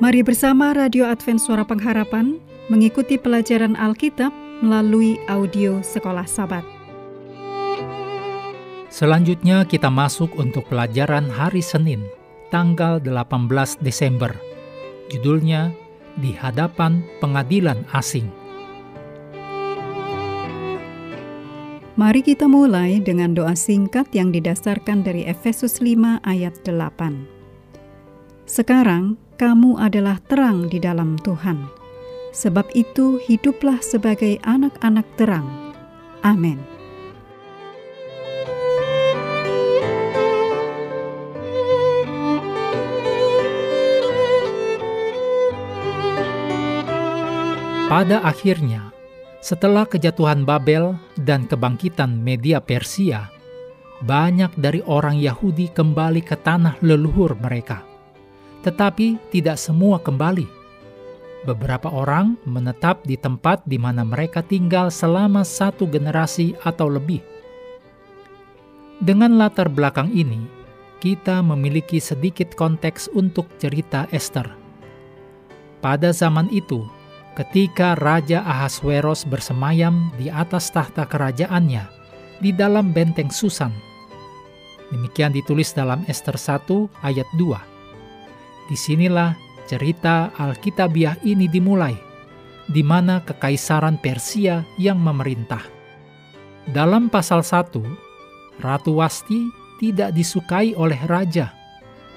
Mari bersama Radio Advent Suara Pengharapan mengikuti pelajaran Alkitab melalui audio Sekolah Sabat. Selanjutnya kita masuk untuk pelajaran hari Senin, tanggal 18 Desember. Judulnya Di Hadapan Pengadilan Asing. Mari kita mulai dengan doa singkat yang didasarkan dari Efesus 5 ayat 8. Sekarang kamu adalah terang di dalam Tuhan. Sebab itu, hiduplah sebagai anak-anak terang. Amin. Pada akhirnya, setelah kejatuhan Babel dan kebangkitan media Persia, banyak dari orang Yahudi kembali ke tanah leluhur mereka tetapi tidak semua kembali. Beberapa orang menetap di tempat di mana mereka tinggal selama satu generasi atau lebih. Dengan latar belakang ini, kita memiliki sedikit konteks untuk cerita Esther. Pada zaman itu, ketika Raja Ahasveros bersemayam di atas tahta kerajaannya di dalam benteng Susan. Demikian ditulis dalam Esther 1 ayat 2. Di sinilah cerita Alkitabiah ini dimulai, di mana kekaisaran Persia yang memerintah. Dalam pasal 1, Ratu Wasti tidak disukai oleh raja,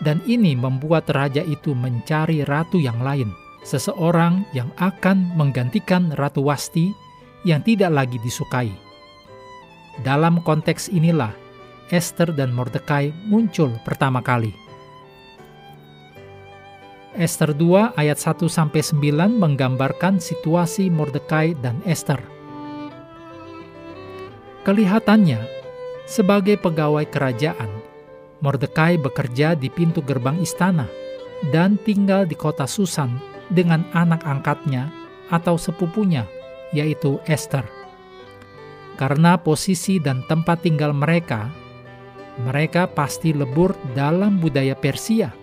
dan ini membuat raja itu mencari ratu yang lain, seseorang yang akan menggantikan Ratu Wasti yang tidak lagi disukai. Dalam konteks inilah, Esther dan Mordekai muncul pertama kali. Esther 2 ayat 1 sampai 9 menggambarkan situasi Mordekai dan Esther. Kelihatannya, sebagai pegawai kerajaan, Mordekai bekerja di pintu gerbang istana dan tinggal di kota Susan dengan anak angkatnya atau sepupunya, yaitu Esther. Karena posisi dan tempat tinggal mereka, mereka pasti lebur dalam budaya Persia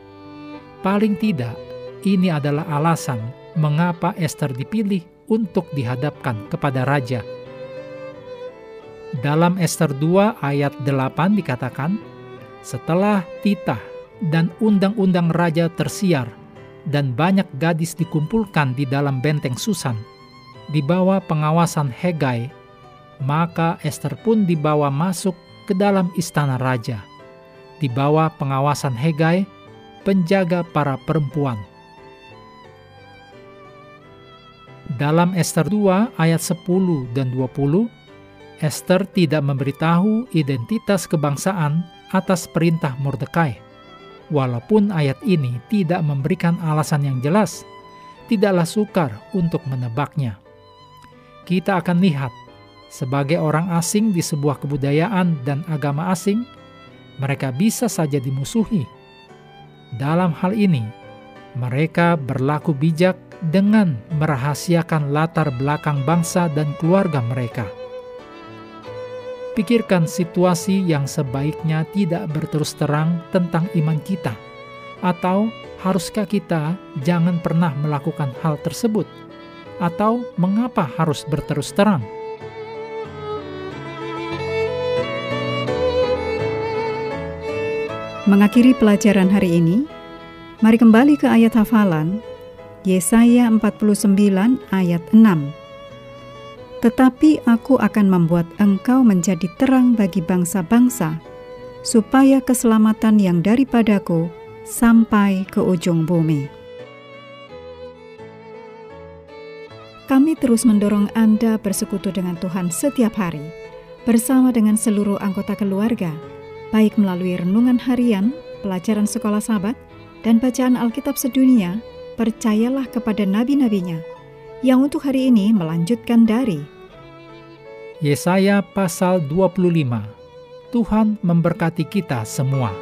Paling tidak, ini adalah alasan mengapa Esther dipilih untuk dihadapkan kepada raja. Dalam Esther 2 ayat 8 dikatakan, setelah titah dan undang-undang raja tersiar dan banyak gadis dikumpulkan di dalam benteng Susan, di bawah pengawasan Hegai, maka Esther pun dibawa masuk ke dalam istana raja. Di bawah pengawasan Hegai, penjaga para perempuan. Dalam Esther 2 ayat 10 dan 20, Esther tidak memberitahu identitas kebangsaan atas perintah Mordekai. Walaupun ayat ini tidak memberikan alasan yang jelas, tidaklah sukar untuk menebaknya. Kita akan lihat, sebagai orang asing di sebuah kebudayaan dan agama asing, mereka bisa saja dimusuhi dalam hal ini, mereka berlaku bijak dengan merahasiakan latar belakang bangsa dan keluarga mereka. Pikirkan situasi yang sebaiknya tidak berterus terang tentang iman kita, atau haruskah kita jangan pernah melakukan hal tersebut, atau mengapa harus berterus terang? Mengakhiri pelajaran hari ini, mari kembali ke ayat hafalan Yesaya 49 ayat 6. Tetapi aku akan membuat engkau menjadi terang bagi bangsa-bangsa, supaya keselamatan yang daripadaku sampai ke ujung bumi. Kami terus mendorong Anda bersekutu dengan Tuhan setiap hari, bersama dengan seluruh anggota keluarga, baik melalui renungan harian, pelajaran sekolah sahabat, dan bacaan Alkitab sedunia, percayalah kepada nabi-nabinya, yang untuk hari ini melanjutkan dari Yesaya pasal 25. Tuhan memberkati kita semua.